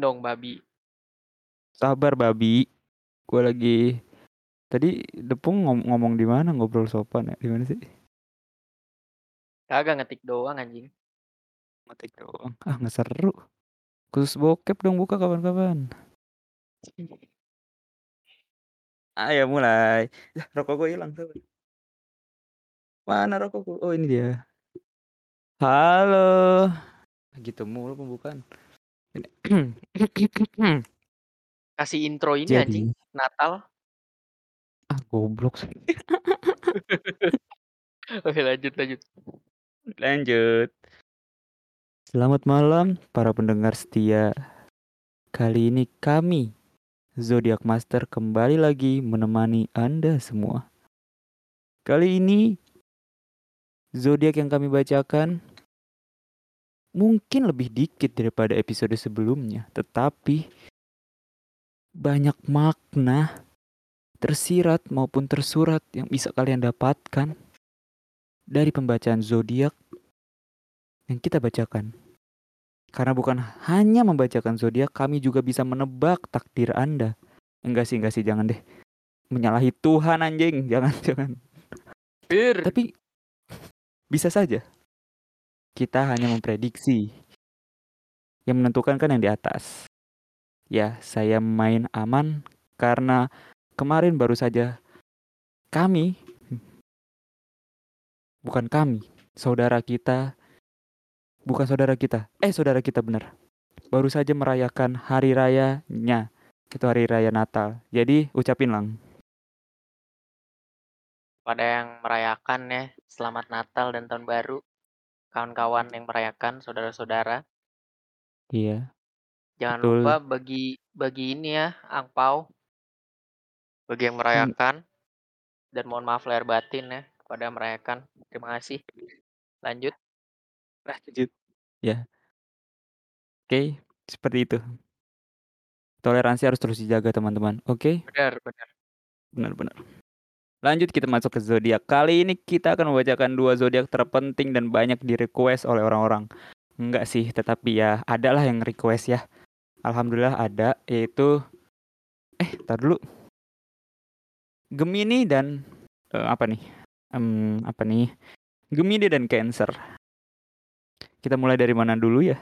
Dong, babi. Sabar, babi. Gue lagi tadi Depung ngom ngomong di mana ngobrol sopan ya? Di mana sih? Kagak ngetik doang anjing. Ngetik doang. Ah, nggak seru. Khusus bokep dong buka kapan-kapan. Ayo mulai. Rokok gue hilang sabar. Mana rokokku? Oh, ini dia. Halo. Gitu mulu pembukaan. Kasih intro ini Jadi anjing, Natal. Ah, goblok sih. Oke, lanjut lanjut. Lanjut. Selamat malam para pendengar setia. Kali ini kami Zodiac Master kembali lagi menemani Anda semua. Kali ini zodiak yang kami bacakan mungkin lebih dikit daripada episode sebelumnya, tetapi banyak makna tersirat maupun tersurat yang bisa kalian dapatkan dari pembacaan zodiak yang kita bacakan. Karena bukan hanya membacakan zodiak, kami juga bisa menebak takdir Anda. Enggak sih, enggak sih, jangan deh. Menyalahi Tuhan anjing, jangan, jangan. Bir. Tapi bisa saja. Kita hanya memprediksi. Yang menentukan kan yang di atas. Ya, saya main aman karena kemarin baru saja kami bukan kami, saudara kita bukan saudara kita. Eh, saudara kita benar. Baru saja merayakan hari rayanya. Itu hari raya Natal. Jadi ucapin lang. Pada yang merayakan ya, selamat Natal dan tahun baru. Kawan-kawan yang merayakan, saudara-saudara. Iya. Jangan Betul. lupa bagi bagi ini ya, angpau. Bagi yang Hmm. merayakan. Dan mohon maaf lahir batin ya kepada yang merayakan. Terima kasih. Lanjut. Lanjut. Ya. Oke, seperti itu. Toleransi harus terus dijaga teman-teman. Oke? Benar, benar. Benar-benar. Lanjut kita masuk ke zodiak. Kali ini kita akan membacakan dua zodiak terpenting dan banyak di request oleh orang-orang. Enggak sih, tetapi ya adalah yang request ya. Alhamdulillah ada yaitu eh tar dulu. Gemini dan eh, apa nih? Em, apa nih? Gemini dan Cancer. Kita mulai dari mana dulu ya?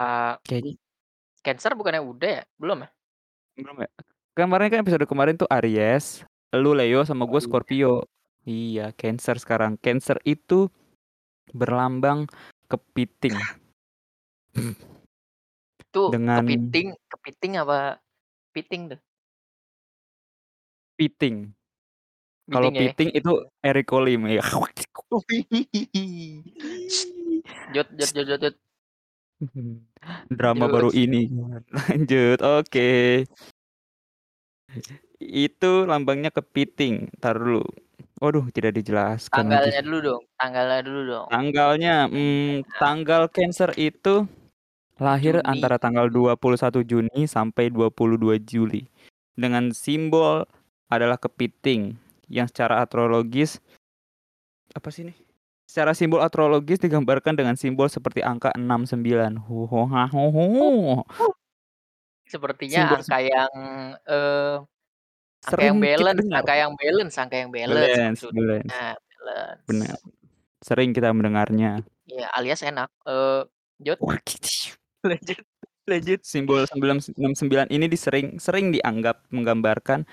Ah, Kayaknya Cancer bukannya udah ya? Belum ya? belum ya. Kemarin kan episode kemarin tuh Aries, lu Leo sama gue iya. Scorpio. Iya, Cancer sekarang. Cancer itu berlambang kepiting. Itu Dengan- kepiting, kepiting apa piting tuh? Piting. Kalau Piting ya? piting itu Eric Colim ya. Jot, jot, jot, jot. Drama Lanjut. baru ini. Lanjut. Oke. Itu lambangnya kepiting. Tar dulu. Waduh, tidak dijelaskan lagi. Tanggalnya dulu dong, tanggalnya dulu dong. Tanggalnya, hmm, tanggal Cancer itu lahir Juni. antara tanggal 21 Juni sampai 22 Juli. Dengan simbol adalah kepiting yang secara astrologis apa sih ini? Secara simbol astrologis digambarkan dengan simbol seperti angka 69. Sepertinya Simbol- angka yang eh angka Sering yang kita balance, dengar. angka yang balance, angka yang balance. Balance, maksudnya. balance. balance. Benar. Sering kita mendengarnya. Iya, alias enak. Eh, Jot, lanjut, lanjut. Simbol 969 ini disering sering dianggap menggambarkan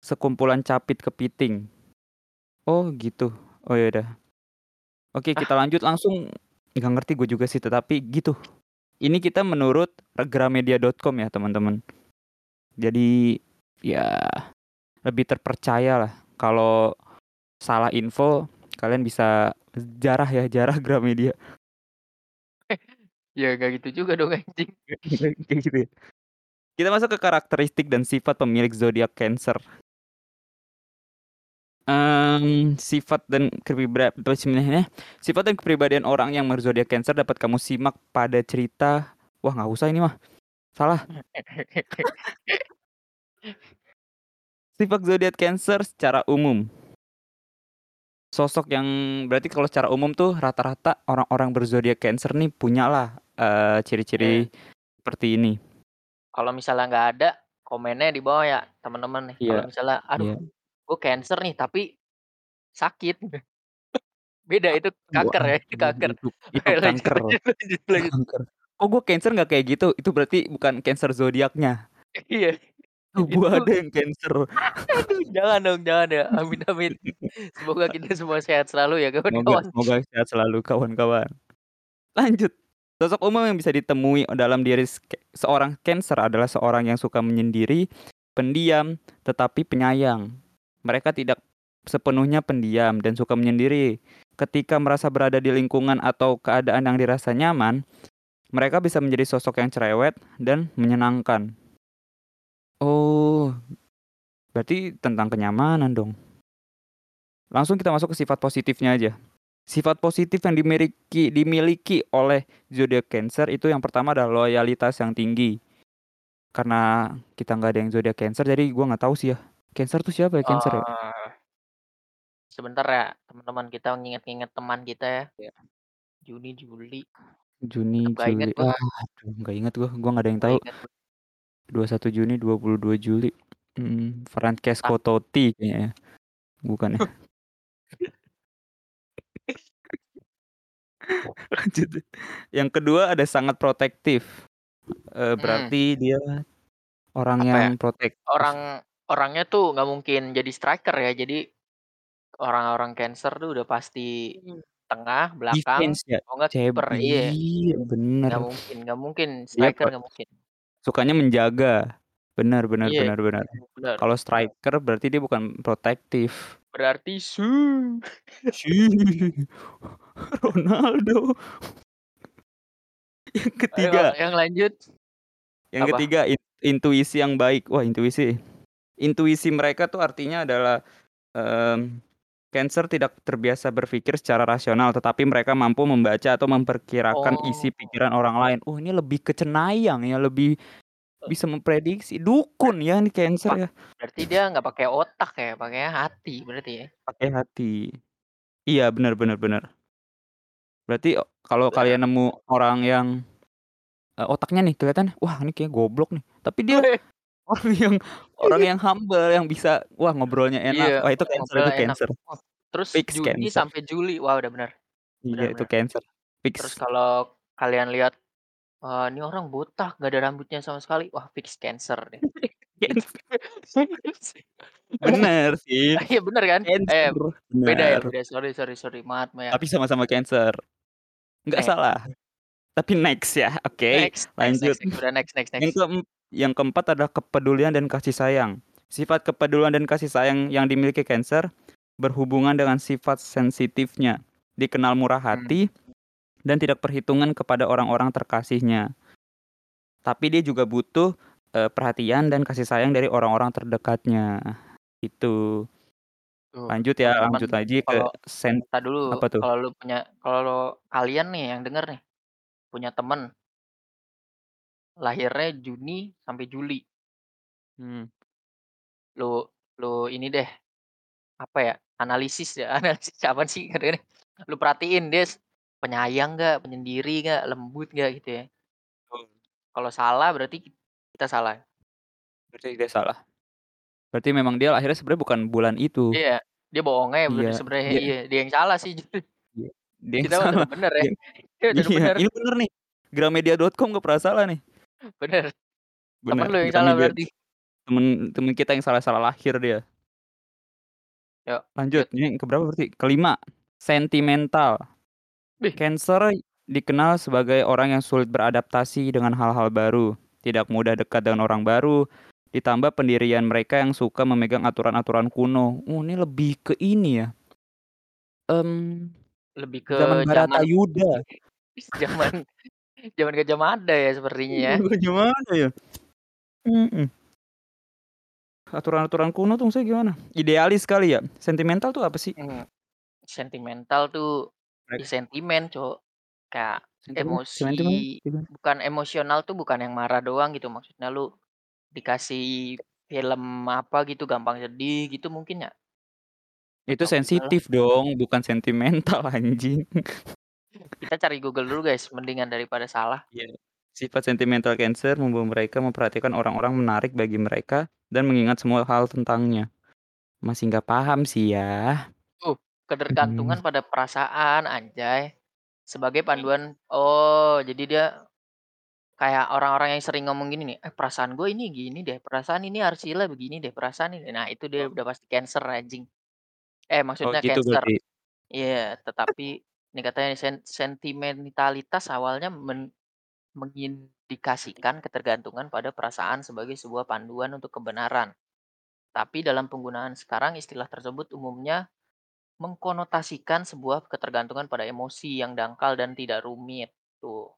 sekumpulan capit kepiting. Oh gitu. Oh ya udah. Oke kita lanjut langsung. Nggak ngerti gue juga sih tetapi gitu. Ini kita menurut gramedia.com ya teman-teman. Jadi ya lebih terpercaya lah. Kalau salah info kalian bisa jarah ya jarah Gramedia. Ya gak gitu juga dong anjing. Kayak gitu ya. Kita masuk ke karakteristik dan sifat pemilik zodiak Cancer. Em, sifat dan kepribadian sifat dan kepribadian orang yang berzodiak Cancer dapat kamu simak pada cerita. Wah nggak usah ini mah. Salah. Sifat zodiak Cancer secara umum. Sosok yang berarti kalau secara umum tuh rata-rata orang-orang berzodiak Cancer nih punya lah eee, ciri-ciri Iya. seperti ini. Kalau misalnya nggak ada, komennya di bawah ya, temen-temen nih. Iya, Kalau misalnya, "Aduh, iya. Gue Cancer nih, tapi sakit." Beda itu kanker ya, itu kanker. itu itu lanjut kanker lanjut lanjut lanjut. kanker. Oh gue Cancer nggak kayak gitu, itu berarti bukan Cancer zodiaknya. Iya, Tubuh itu ada yang Cancer. aduh jangan dong, jangan ya, amin amin. Semoga kita semua sehat selalu ya Semoga kawan-kawan. semoga sehat selalu kawan-kawan. Lanjut, sosok umum yang bisa ditemui dalam diri seorang Cancer adalah seorang yang suka menyendiri, pendiam, tetapi penyayang. Mereka tidak sepenuhnya pendiam dan suka menyendiri. Ketika merasa berada di lingkungan atau keadaan yang dirasa nyaman, mereka bisa menjadi sosok yang cerewet dan menyenangkan. Oh, berarti tentang kenyamanan dong. Langsung kita masuk ke sifat positifnya aja. Sifat positif yang dimiliki dimiliki oleh zodiak Cancer itu yang pertama adalah loyalitas yang tinggi. Karena kita nggak ada yang zodiak Cancer, jadi gue nggak tahu sih ya. Cancer tuh siapa ya Cancer ya? Oh. Sebentar ya, teman-teman kita nginget-nginget teman kita ya. Iya. Juni, Juli. Juni, Tetep nggak inget Juli, gue. ah, aduh nggak inget gue, gue nggak ada yang Nggak tahu. inget gue. 21 Juni, 22 Juli. Mmm, Francesco Ah. Totti kayaknya ya. Bukan ya? Lanjut deh. Yang kedua ada sangat protektif. Eee, Mhm. berarti dia orang Apa yang ya, protektif. orang orangnya tuh nggak mungkin jadi striker ya, jadi orang-orang Cancer tuh udah pasti Mmm. tengah, belakang, Defense ya? kalau nggak Ceb kiper, iya. iya bener. Nggak mungkin nggak mungkin Dia striker nggak mungkin. sukanya menjaga. Benar benar Iya, benar benar. bener. Kalau striker berarti dia bukan protektif. Berarti su Ronaldo. Yang Ayo ketiga yang lanjut. yang Apa? ketiga in intuisi yang baik. Wah intuisi. Intuisi mereka tuh artinya adalah, mmm, Cancer tidak terbiasa berpikir secara rasional, tetapi mereka mampu membaca atau memperkirakan isi Oh. pikiran orang lain. Oh ini lebih ke cenayang ya, lebih bisa memprediksi. Dukun ya ini Cancer ya. berarti dia nggak pakai otak ya, pakainya hati berarti ya? Pakai hati. Iya bener bener bener. Berarti o kalau kalian nemu orang yang, eee, otaknya nih kelihatan, wah ini kayaknya goblok nih, tapi dia orang yang orang yang humble, yang bisa, wah ngobrolnya enak, Iya, wah itu Cancer itu enak. Cancer. Terus Fix Juni Cancer. sampai Juli, wah udah. Bener Iya itu bener. Cancer, Terus fix. kalau kalian lihat, eee, ini orang botak, nggak ada rambutnya sama sekali, wah fix Cancer deh. Cancer. Bener sih, iya bener kan? Eh, Cancer, beda ya, beda, sorry sorry sorry, maaf ya. Tapi sama-sama Cancer. Nggak Eh. salah. Tapi next ya, oke Next next lanjut. next next, udah next next Yang next. keem yang keempat adalah kepedulian dan kasih sayang. Sifat kepedulian dan kasih sayang yang dimiliki Cancer berhubungan dengan sifat sensitifnya, dikenal murah Mmm. hati dan tidak perhitungan kepada orang-orang terkasihnya. Tapi dia juga butuh, eee, perhatian dan kasih sayang dari orang-orang terdekatnya, itu. Tuh, Lanjut ya, teman-teman lanjut lagi ke kalau sen entar dulu, apa tuh? kalau lu punya kalau kalian nih yang denger nih, punya temen lahirnya Juni sampai Juli. Mmm. Lu lu ini deh, apa ya, analisis ya, analisis apaan sih kadang-kadang, lu perhatiin dia penyayang nggak, penyendiri nggak, lembut nggak, gitu ya. Kalau salah berarti kita salah. Berarti dia salah. Berarti memang dia lahirnya sebenarnya bukan bulan itu. Iya, dia bohong aja Iya, sebenarnya, dia iya, dia yang salah sih. Iya, dia yang Kita salah. bener ya, Tetep iya, bener. ini bener nih, Gramedia.com nggak pernah salah nih. Bener, temen Bener, lu yang salah berarti. Temen temen kita yang salah, salah lahir dia. Yok, Lanjut, lanjut. ini yang ke berapa berarti? Ke-5, sentimental. Wih. Cancer dikenal sebagai orang yang sulit beradaptasi dengan hal-hal baru, tidak mudah dekat dengan orang baru, ditambah pendirian mereka yang suka memegang aturan-aturan kuno. Oh ini lebih ke ini ya mmm, Lebih ke zaman zaman Baratayuda. zaman zaman Gajah Mada ya sepertinya ya. Aduh gimana ya? Mhm. Aturan-aturan kuno tuh maksudnya gimana? Idealis kali ya? Sentimental tuh apa sih? Mmm, sentimental tuh, ya Baik. sentimen Cok, kayak Sentimen emosi sentimen bukan emosional tuh bukan yang marah doang gitu, maksudnya lu dikasih film apa gitu gampang sedih gitu mungkin ya? Itu sensitif dong, bukan sentimental anjing. Kita cari Google dulu guys, mendingan daripada salah. Iya. Sifat sentimental Cancer membawa mereka memperhatikan orang-orang menarik bagi mereka dan mengingat semua hal tentangnya. Masih nggak paham sih ya. Uh, ketergantungan pada perasaan, anjay. Sebagai panduan oh, jadi dia kayak orang-orang yang sering ngomong gini nih, "Eh, perasaan gue ini gini deh, perasaan ini Archila begini deh, perasaan ini" nah itu dia Oh. udah pasti Cancer anjing. Eh, Oh maksudnya gitu Cancer. Iya, tetapi ini katanya sen sentimentalitas awalnya men mengindikasikan ketergantungan pada perasaan sebagai sebuah panduan untuk kebenaran. Tapi dalam penggunaan sekarang istilah tersebut umumnya mengkonotasikan sebuah ketergantungan pada emosi yang dangkal dan tidak rumit, tuh.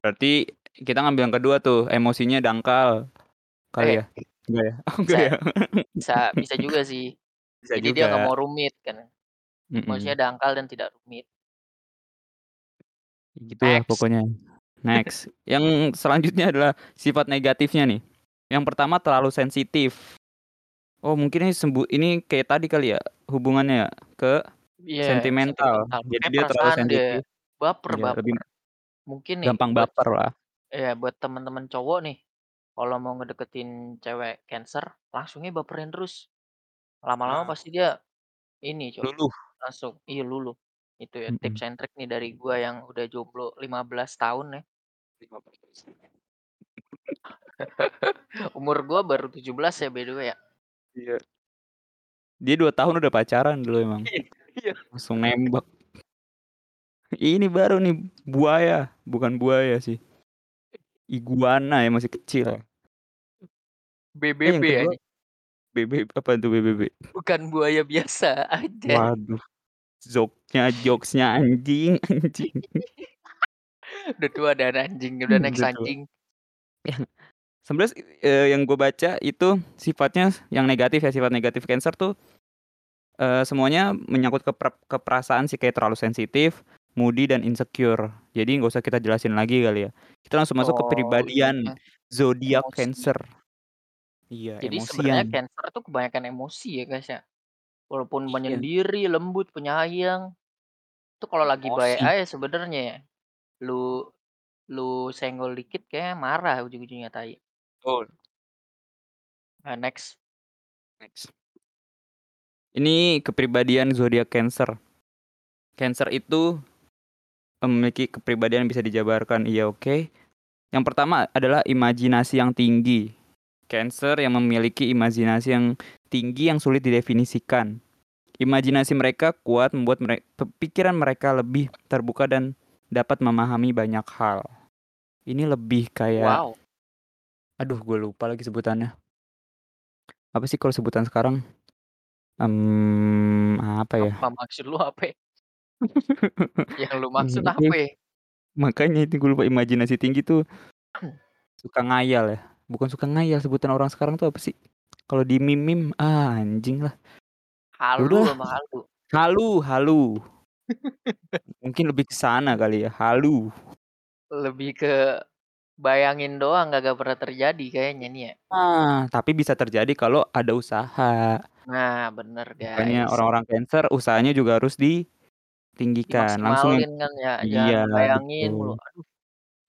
Berarti kita ngambil yang kedua tuh, emosinya dangkal, kali Eh, ya? Enggak ya? Oh enggak bisa ya? bisa bisa juga sih. Bisa Jadi dia nggak juga. mau rumit kan. Mhm. dangkal dan tidak rumit. Gitulah Next. pokoknya. Next, yang selanjutnya adalah sifat negatifnya nih. Yang pertama terlalu sensitif. Oh mungkin ini sembu ini kayak tadi kali ya, hubungannya ya, ke Iya, sentimental. sentimental, Jadi dia terlalu perasaan dia sensitif. baper Iya, baper. lebih Mungkin nih gampang buat baperlah. iya, buat temen-temen cowok nih, kalau mau ngedeketin cewek Cancer, langsungnya baperin terus. Lama-lama Nah. pasti dia ini, Cok, Luluh. Langsung iya luluh. Itu ya tips Mhm. and trik nih dari gua yang udah jomblo 15 tahun ya. 15. Umur gua baru 17 ya by the way ya. Iya. Dia 2 tahun udah pacaran dulu emang. Iya iya. Langsung nembak. Ini baru nih, buaya, bukan buaya sih. Iguana yang masih kecil. Eh, yang BBB kedua anjing. BB apaan tuh BBB? Bukan buaya biasa, anjay. Waduh, jok-nya jokes-nya anjing anjing. Udah tua dan anjing, udah Mmm, next udah anjing. Sebenarnya eee, yang gua baca itu sifatnya yang negatif ya, sifat negatif Cancer tuh, eee, semuanya menyangkut ke per ke perasaan sih, kayak terlalu sensitif, moody, dan insecure. Jadi nggak usah kita jelasin lagi kali ya. Kita langsung masuk ke Oh, kepribadian iya. zodiak. Cancer. Iya, Jadi sebenarnya. Cancer tuh kebanyakan emosi ya, guys, ya. Walaupun Iya. menyendiri, lembut, penyayang. Itu kalau lagi baik Emosi. aja sebenarnya ya. Lu lu senggol dikit kayaknya marah ujung-ujungnya, tai. Betul. Nah, next. Next. Ini kepribadian zodiak Cancer. Cancer itu memiliki kepribadian yang bisa dijabarkan iya, oke. Yang pertama adalah imajinasi yang tinggi. Cancer yang memiliki imajinasi yang tinggi yang sulit didefinisikan. Imajinasi mereka kuat membuat mere pikiran mereka lebih terbuka dan dapat memahami banyak hal. Ini lebih kayak Wow. aduh gua lupa lagi sebutannya. Apa sih kalau sebutan sekarang? Mmm, apa ya? Apa maksud lu ape? Yang lu maksud ape? Makanya itu gua lupa, imajinasi tinggi tuh suka ngayal ya, bukan suka ngayal, sebutan orang sekarang tuh apa sih? Kalau di meme-meme, ah, anjing lah. Halu sama halu. halu halu. Mungkin lebih ke sana kali ya, halu. Lebih ke bayangin doang, kagak pernah terjadi kayaknya nih ya. Nah, tapi bisa terjadi kalau ada usaha. Nah, bener, Makanya guys. orang-orang Cancer usahanya juga harus ditinggikan, langsung kan ya, iya, bayangin mulu. "Aduh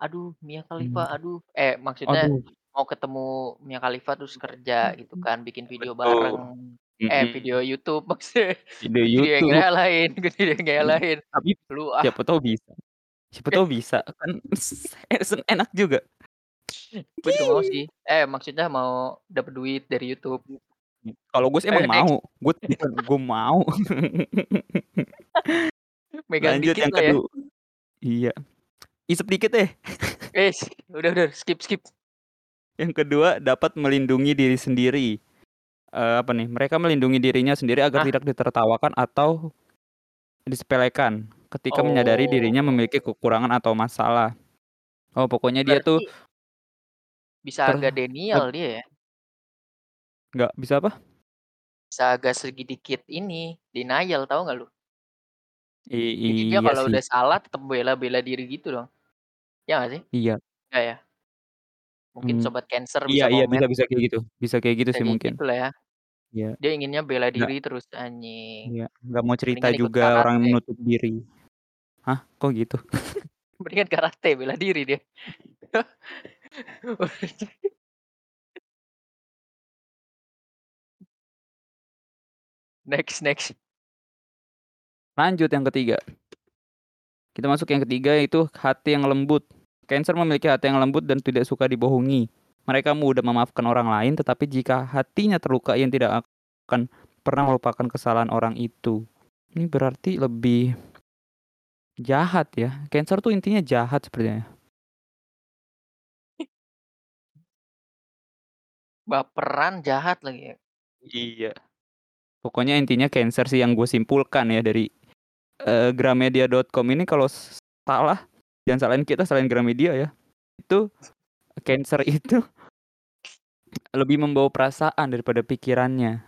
aduh Mia Khalifa, Mmm. aduh" eh, maksudnya Aduh. Mau ketemu Mia Khalifa terus kerja gitu kan, bikin video Betul, bareng, eh, mhm. video YouTube maksudnya, Ide video yang YouTube. ngeyalahin video yang Mhm, ngeyalahin. tapi Lu ah. siapa tahu bisa siapa tahu bisa, kan enak juga. Gue juga mau sih, eh, maksudnya mau dapet duit dari YouTube. Kalau gua sih emang Ayo next. mau, bukan gua mau. Megang Lanjut dikit yang lah ya. kedu iya, isep dikit deh. Wes, udah udah, skip skip. Yang kedua, dapat melindungi diri sendiri. Eee, apa nih, mereka melindungi dirinya sendiri agar Hah? tidak ditertawakan atau disepelekan ketika menyadari dirinya memiliki Oh. kekurangan atau masalah. Oh, pokoknya dia tuh Berarti bisa ter agak denial dia ya? Nggak bisa apa? Bisa agak sedikit ini, denial, tahu nggak lu? I Jadi dia iya kalau sih. udah salah tetep bela-bela diri gitu dong, iya nggak sih? Iya. Nggak ya? Mungkin Mmm, sobat Cancer iya bisa iya, komen. bisa bisa kayak gitu bisa kayak gitu Bisa sih kayak mungkin. gitulah ya. Iya. Dia inginnya bela Nggak diri terus, anjing. Iya, nggak mau cerita Mendingan ikut juga orang karate. menutup diri. Hah, kok gitu? Mendingan karate, bela diri dia. Next next. Lanjut yang ketiga. Kita masuk yang ketiga yaitu hati yang lembut. Cancer memiliki hati yang lembut dan tidak suka dibohongi. Mereka mudah memaafkan orang lain, tetapi jika hatinya terluka ia tidak akan pernah melupakan kesalahan orang itu. Ini berarti lebih jahat ya. Cancer tuh intinya jahat sepertinya. Baperan, jahat lagi ya. Iya. Pokoknya intinya Cancer sih yang gue simpulkan ya dari uh, gramedia.com ini kalau salah jangan salahin kita, salahin Gramedia ya. Itu Cancer itu lebih membawa perasaan daripada pikirannya.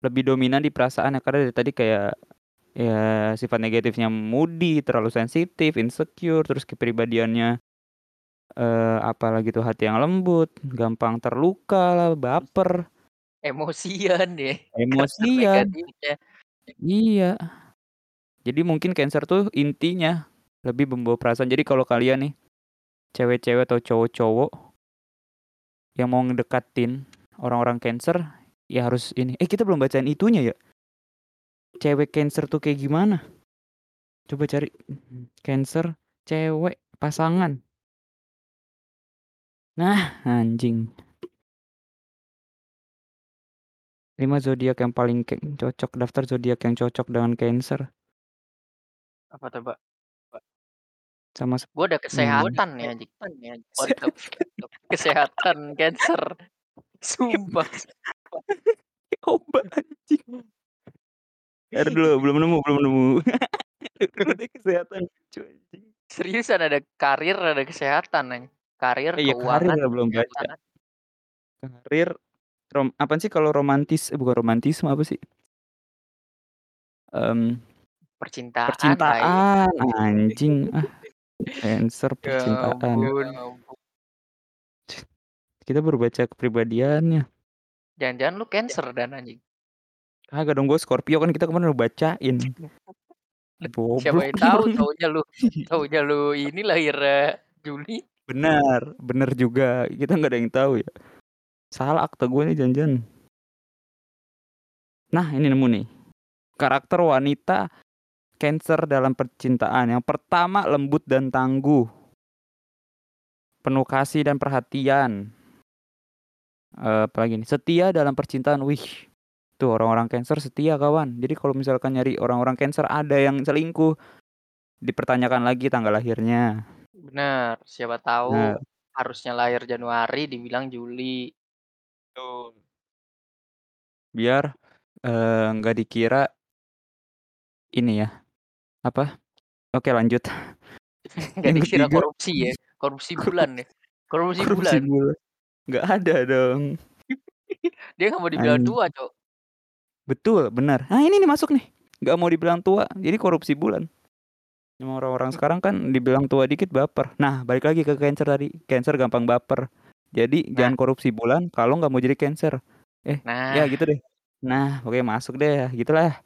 Lebih dominan di perasaannya karena dari tadi kayak ya sifat negatifnya moody, terlalu sensitif, insecure, terus kepribadiannya eh apalagi tuh hati yang lembut, gampang terluka lah, baper. Emosian ya, karakter Emosian. Iya. Jadi mungkin Cancer tuh intinya lebih membawa perasaan. Jadi kalau kalian nih cewek-cewek atau cowok-cowok yang mau ngedekatin orang-orang Cancer, ya harus ini. Eh kita belum bacain itunya ya. Cewek Cancer tuh kayak gimana? Coba cari Cancer, cewek, pasangan. Nah, anjing. 5 zodiak yang paling cocok, daftar zodiak yang cocok dengan Cancer. Apa tuh, Mbak? Sama sep Gua udah hmm. kesehatan ya anjing. Waduh, kesehatan Cancer. Sumpah. Obat anjing. Entar dulu, belum nemu belum nemu. Dulu deh kesehatan lucu anjing. Seriusan ada karir, ada kesehatan anjing. Karir, Iya karir keuangan, ya belum baca. kesehatan. Karir, rom apaan sih kalau romantis eh bukan romantisme apa sih? Mmm, Percintaan, tai. percintaan, anjing, ah. Cancer Ya percintaan. ampun. Kita baru baca kepribadiannya. Jangan-jangan lu Cancer Dan anjing? Kagak dong, gue Scorpio kan kita kemarin udah bacain. Siapa Goblok yang tahu, taunya lu taunya lu ini lahirnya Juli. Benar, benar juga. Kita nggak ada yang tahu ya. Salah akte gue nih jangan-jangan. Nah, ini nemu nih. Karakter wanita Cancer dalam percintaan. Yang pertama lembut dan tangguh. Penuh kasih dan perhatian. Eee, apalagi nih, setia dalam percintaan. Wih, tuh orang-orang Cancer setia kawan. Jadi kalau misalkan nyari orang-orang Cancer ada yang selingkuh, dipertanyakan lagi tanggal lahirnya. Bener, siapa tahu Bener. harusnya lahir Januari dibilang Juli. Betul. Biar, eee, nggak dikira ini ya, apa, oke lanjut. Nggak Yang dikira ketiga korupsi ya, korupsi bulan ya, korupsi korupsi bulan. bulan. Nggak ada dong. Dia nggak mau dibilang Anjing. tua, Cok. Betul, benar. Nah ini nih masuk nih, nggak mau dibilang tua, jadi korupsi bulan. Emang orang-orang sekarang kan dibilang tua dikit baper. Nah, balik lagi ke Cancer tadi, Cancer gampang baper. Jadi Nah. jangan korupsi bulan kalau nggak mau jadi Cancer. Eh, ya Nah. gitu deh. Nah, oke masuk deh, gitulah.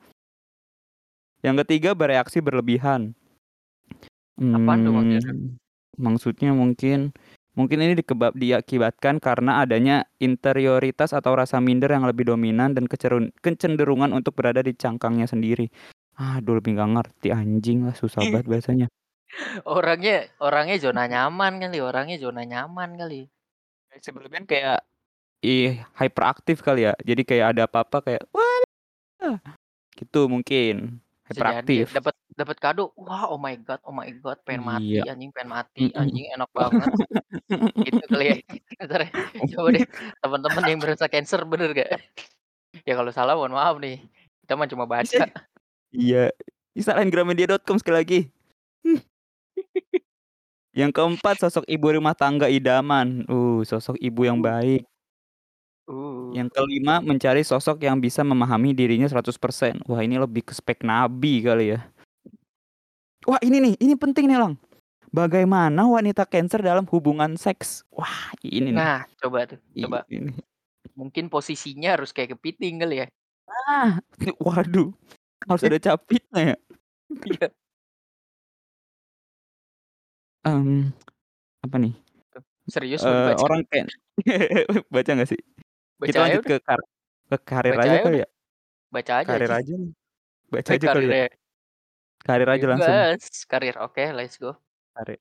Yang ketiga bereaksi berlebihan. Apaan tuh maksudnya? Mmm, maksudnya mungkin mungkin ini dikebab diakibatkan karena adanya interioritas atau rasa minder yang lebih dominan dan kecerun kecenderungan untuk berada di cangkangnya sendiri. Aduh lebih nggak ngerti anjing lah, susah banget bahasanya. Orangnya orangnya zona nyaman kali, orangnya zona nyaman kali. Berlebihan kayak, ih hyperaktif kali ya. Jadi kayak ada apa-apa kayak, "Wah!" Gitu mungkin, Bisa jadi, hyperaktif. dapat dapat kado, wah oh my god oh my god, pengen mati Iya. anjing, pengen mati Mhm. anjing, enak banget. Gitu kali ya. Entar ya, coba deh teman-teman yang merasa Cancer bener nggak? Ya kalau salah mohon maaf nih, kita mah cuma baca. Iya, salahin gramedia.com sekali lagi. Yang keempat, sosok ibu rumah tangga idaman. Uh, sosok ibu yang Uh. baik. Uh. Yang kelima, mencari sosok yang bisa memahami dirinya 100%. Wah, ini lebih ke spek nabi kali ya. Wah, ini nih, ini penting nih, Lang. Bagaimana wanita Cancer dalam hubungan seks? Wah, ini nih. Nah, coba tuh, coba. Ini. Mungkin posisinya harus kayak kepiting kali ya? Nah, waduh, harus ada capitnya ya? Iya. Mmm, apa nih? Serius dibaca? orang ken baca nggak sih? Baca Kita aja lanjut udah. ke kar ke karir Baca aja aja kali udah. ya? Baca aja, Karir aja nih, baca Eh, aja kali ya? Karir aja langsung. Bebas, karir, oke, let's go. Karir.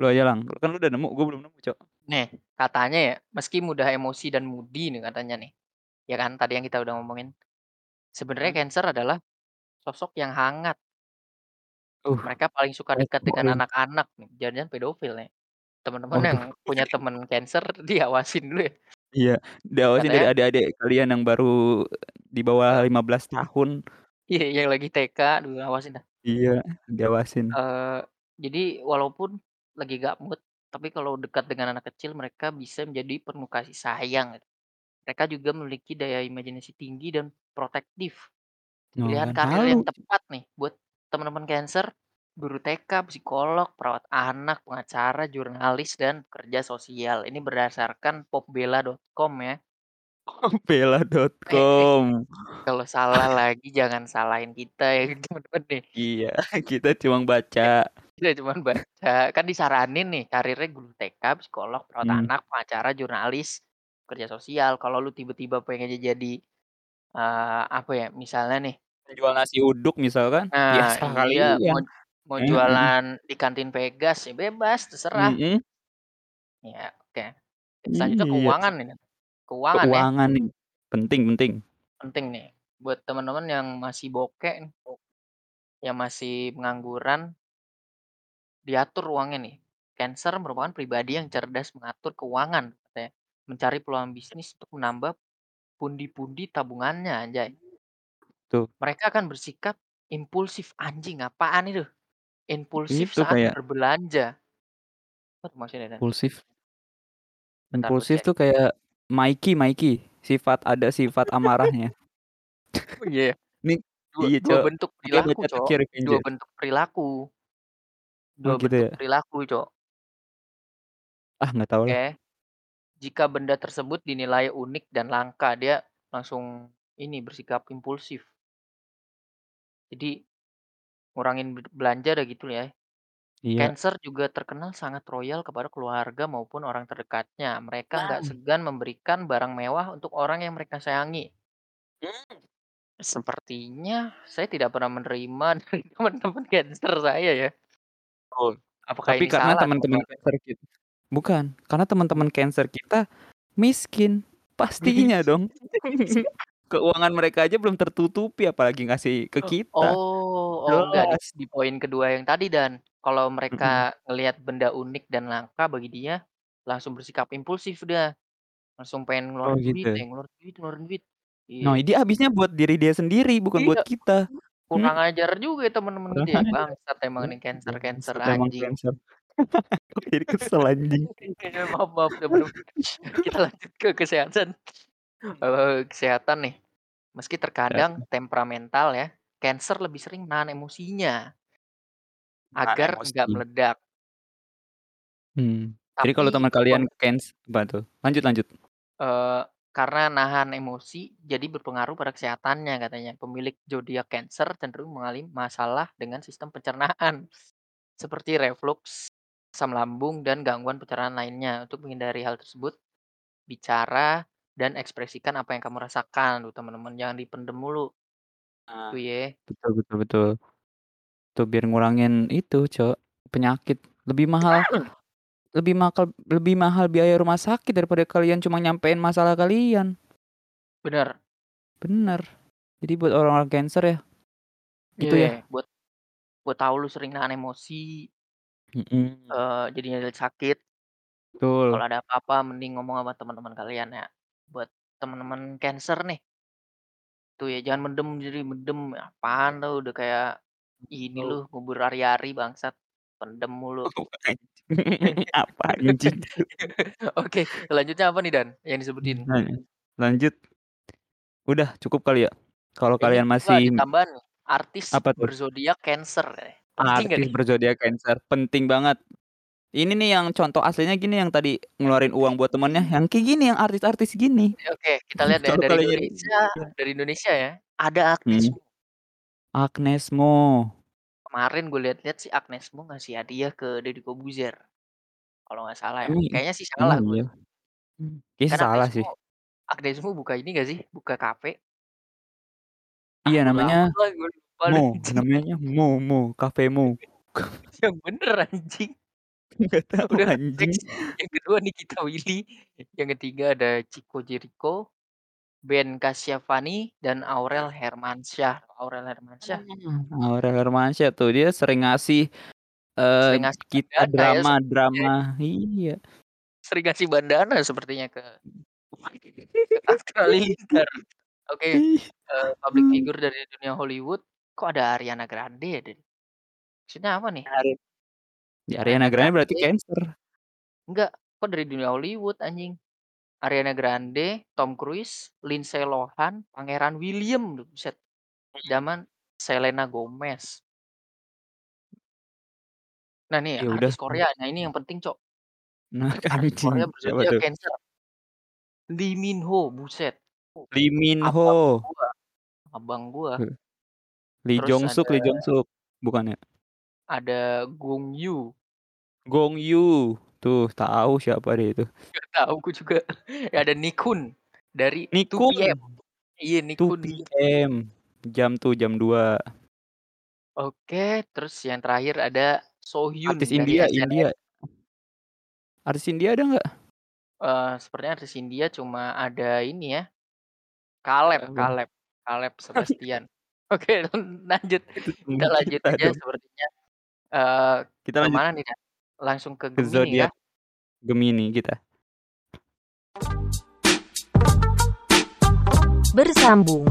Lu aja Lang, kan lu udah nemu, gua belum nemu, Cok. Nih, katanya ya, meski mudah emosi dan moody nih katanya nih, ya kan tadi yang kita udah ngomongin. Sebenarnya Heeh. Cancer adalah sosok yang hangat. Uh, Mereka paling suka dekat dengan poin. anak-anak nih, jangan-jangan pedofil nih. Temen-temen yang Waduh. punya temen Cancer diawasin dulu ya. Iya, diawasin dari Katanya adik-adik kalian yang baru di bawah Eee 15 tahun. Iya, yang lagi TK, aduh awasin dah. Iya, diawasin. Eee, jadi walaupun lagi nggak mood, tapi kalau dekat dengan anak kecil mereka bisa menjadi penuh kasih sayang gitu. Mereka juga memiliki daya imajinasi tinggi dan protektif. Oh, Pilihan kan karir yang tepat nih buat temen-temen Cancer, guru TK, psikolog, perawat anak, pengacara, jurnalis, dan pekerja sosial. Ini berdasarkan popbella.com ya. Eh eh, bella.com. kalau salah lagi jangan salahin kita ya temen-temen nih. Iya, kita cuma Eh, baca. kita cuman baca, kan disaranin nih karirnya guru TK, psikolog, perawat Mmm. anak, pengacara, jurnalis, pekerja sosial. Kalau lu tiba-tiba pengennya jadi, eee, apa ya, misalnya nih Penjual nasi uduk misalkan, ya Nah, serah iya, mau mau Heeh. jualan di kantin Pegas, ya bebas, terserah. Mhm. Ya, oke. Selanjutnya Iya. keuangan ini, keuangan ya. Keuangan nih, penting penting. Penting nih, buat temen-temen yang masih bokek nih, yang masih pengangguran diatur uangnya nih. Cancer merupakan pribadi yang cerdas mengatur keuangan katanya, mencari peluang bisnis untuk menambah pundi-pundi tabungannya, anjay. Tuh. Mereka akan bersikap impulsif, anjing apaan itu? Impulsif Itu saat kayak berbelanja. Apa tuh maksudnya, Dan? Impulsif. Bentar gua Impulsif tuh kayak Mikey Mikey, sifat ada sifat amarahnya. Oh iya ya? Nih Dua iya, dua Cok, bentuk perilaku, baca Cok, Tokyo dua bentuk perilaku. Oh, Dua gitu bentuk ya? perilaku, Cok. Ah, nggak tahu lah. Oke. Jika benda tersebut dinilai unik dan langka, dia langsung ini, bersikap impulsif. Jadi, ngurangin be belanja dah gitu ya. Iya. Cancer juga terkenal sangat royal kepada keluarga maupun orang terdekatnya. Mereka nggak segan memberikan barang mewah untuk orang yang mereka sayangi. Mmm. Sepertinya saya tidak pernah menerima dari teman-teman Cancer saya ya. Oh, Apakah tapi ini karena salah teman-teman? Cancer kit bukan, karena teman-teman Cancer kita miskin, pastinya dong. Keuangan mereka aja belum tertutupi apalagi ngasih ke E kita. oh oh, enggak di Jelas. di poin kedua yang tadi, Dan. Kalau mereka ngelihat benda unik dan langka bagi dia, langsung bersikap impulsif udah. Langsung pengen Oh, ngeluarin gitu duit ya? aja, ngeluarin duit ngeluarin duit. Nah, Iya. dia habisnya buat diri dia sendiri, bukan buat Iya. kita. Kurang Mhm. ajar juga ya temen-temen Kurang gitu ya, ajar. bangsat emang Iya, nih Cancer-Cancer, bangsat emang anjing. Cancer. Jadi kesel anjing. Maaf maaf, temen-temen. Kita lanjut ke kesehatan. Eee, kesehatan nih, meski terkadang Heeh. temperamental ya, Cancer lebih sering menahan emosinya Menahan agar enggak emosi. meledak. Mmm, jadi kalau Tapi teman kalian Canc apa tuh? Lanjut lanjut. Eee, karena nahan emosi, jadi berpengaruh pada kesehatannya katanya. Pemilik zodiak Cancer cenderung mengalami masalah dengan sistem pencernaan, seperti refluks, asam lambung, dan gangguan pencernaan lainnya. Untuk menghindari hal tersebut, bicara dan ekspresikan apa yang kamu rasakan tuh temen-temen, jangan dipendem mulu. Nah, Itu ya. betul betul betul. Tuh biar ngurangin itu, Cok, penyakit. Lebih mahal lebih makal lebih mahal biaya rumah sakit daripada kalian cuma nyampein masalah kalian. Bener. Bener. Jadi buat orang-orang Cancer ya, Iya, itu ya. buat buat tahu lu sering nahan emosi Mhm. eee, jadinya jadi sakit. Kalau Betul. ada apa-apa mending ngomong sama teman-teman kalian ya. Buat temen-temen Cancer nih tuh ya, jangan mendem jadi mendem, apaan lu udah kayak ini lu, Betul. ngubur ari-ari bangsat, pendem mulu. Oh. Apa anjing tuh? Oke, selanjutnya apa nih, Dan, yang disebutin? Heeh. Lanjut. Udah cukup kali ya? Kalau Ini kalian enggak, masih ditambahan nih, artis Apa tuh? berzodiak Cancer. Penting nggak Artis nih? berzodiak Cancer, penting banget. Ini nih yang contoh aslinya gini yang tadi ngeluarin uang buat temennya, yang kayak gini, yang artis-artis gini. Oke kita lihat ya Kalau dari Indonesia iya. dari Indonesia ya, ada Agnes. Mo. Agnes Mo. Kemarin gue lihat-lihat sih Agnes Mo ngasih hadiah ke Deddy Corbuzier. Kalau nggak salah ya, Emang kayaknya sih salah emang gue. iya? Kayaknya salah Agnes sih. Mo Agnes Mo buka ini nggak sih, buka kafe? Iya bodo namanya lah, Mo, deh namanya Mo Mo, Cafe Mo. Yang bener anjing. Nggak tahu Udah anjing. next, yang kedua Nikita Willy, yang ketiga ada Chico Jericho, Ben Kasyafani, dan Aurel Hermansyah. Aurel Hermansyah Mmm, Aurel Hermansyah tuh dia sering ngasih, eee, sering ngasih kita bandana ya sepertinya. drama-drama iya. Sering ngasih bandana sepertinya ke ke Aska Halilintar. Oke, eee, public figure dari dunia Hollywood, kok ada Ariana Grande ya, Den? Maksudnya apa nih? Ari ya Ariana Ariana Grande berarti Grande Cancer. Enggak, kok dari dunia Hollywood anjing. Ariana Grande, Tom Cruise, Lindsay Lohan, Pangeran William, buset. Zaman Selena Gomez. Nah nih Ya udah. artis Korea, nah ini yang penting, Cok. Nah Artis Korea anjing, siapa berzodiak tuh? Cancer. Lee Min Ho, buset. Lee Min Abang Ho. gua abang gua. Lee Terus Jong Suk ada Lee Jong Suk, bukan ya? Ada Gong Yoo. Gong Yoo, tuh tahu siapa deh itu. Nggak tahu gua juga. Ada Nichkhun dari 2PM. Nichkhun. Iya, Nichkhun. 2PM, jam tuh jam 2. Oke, terus yang terakhir ada Artis Sohyun dari India SNSD. India. Artis India ada nggak? Eee, sepertinya artis India cuma ada ini ya, Caleb Siapa? Caleb Caleb Sebastian. Oke, lanjut. Kita lanjut aja sepertinya. Eee, Kita ke lanjut mana nih, Dan? Langsung ke ke Gemini kah? zodiak Gemini kita. Bersambung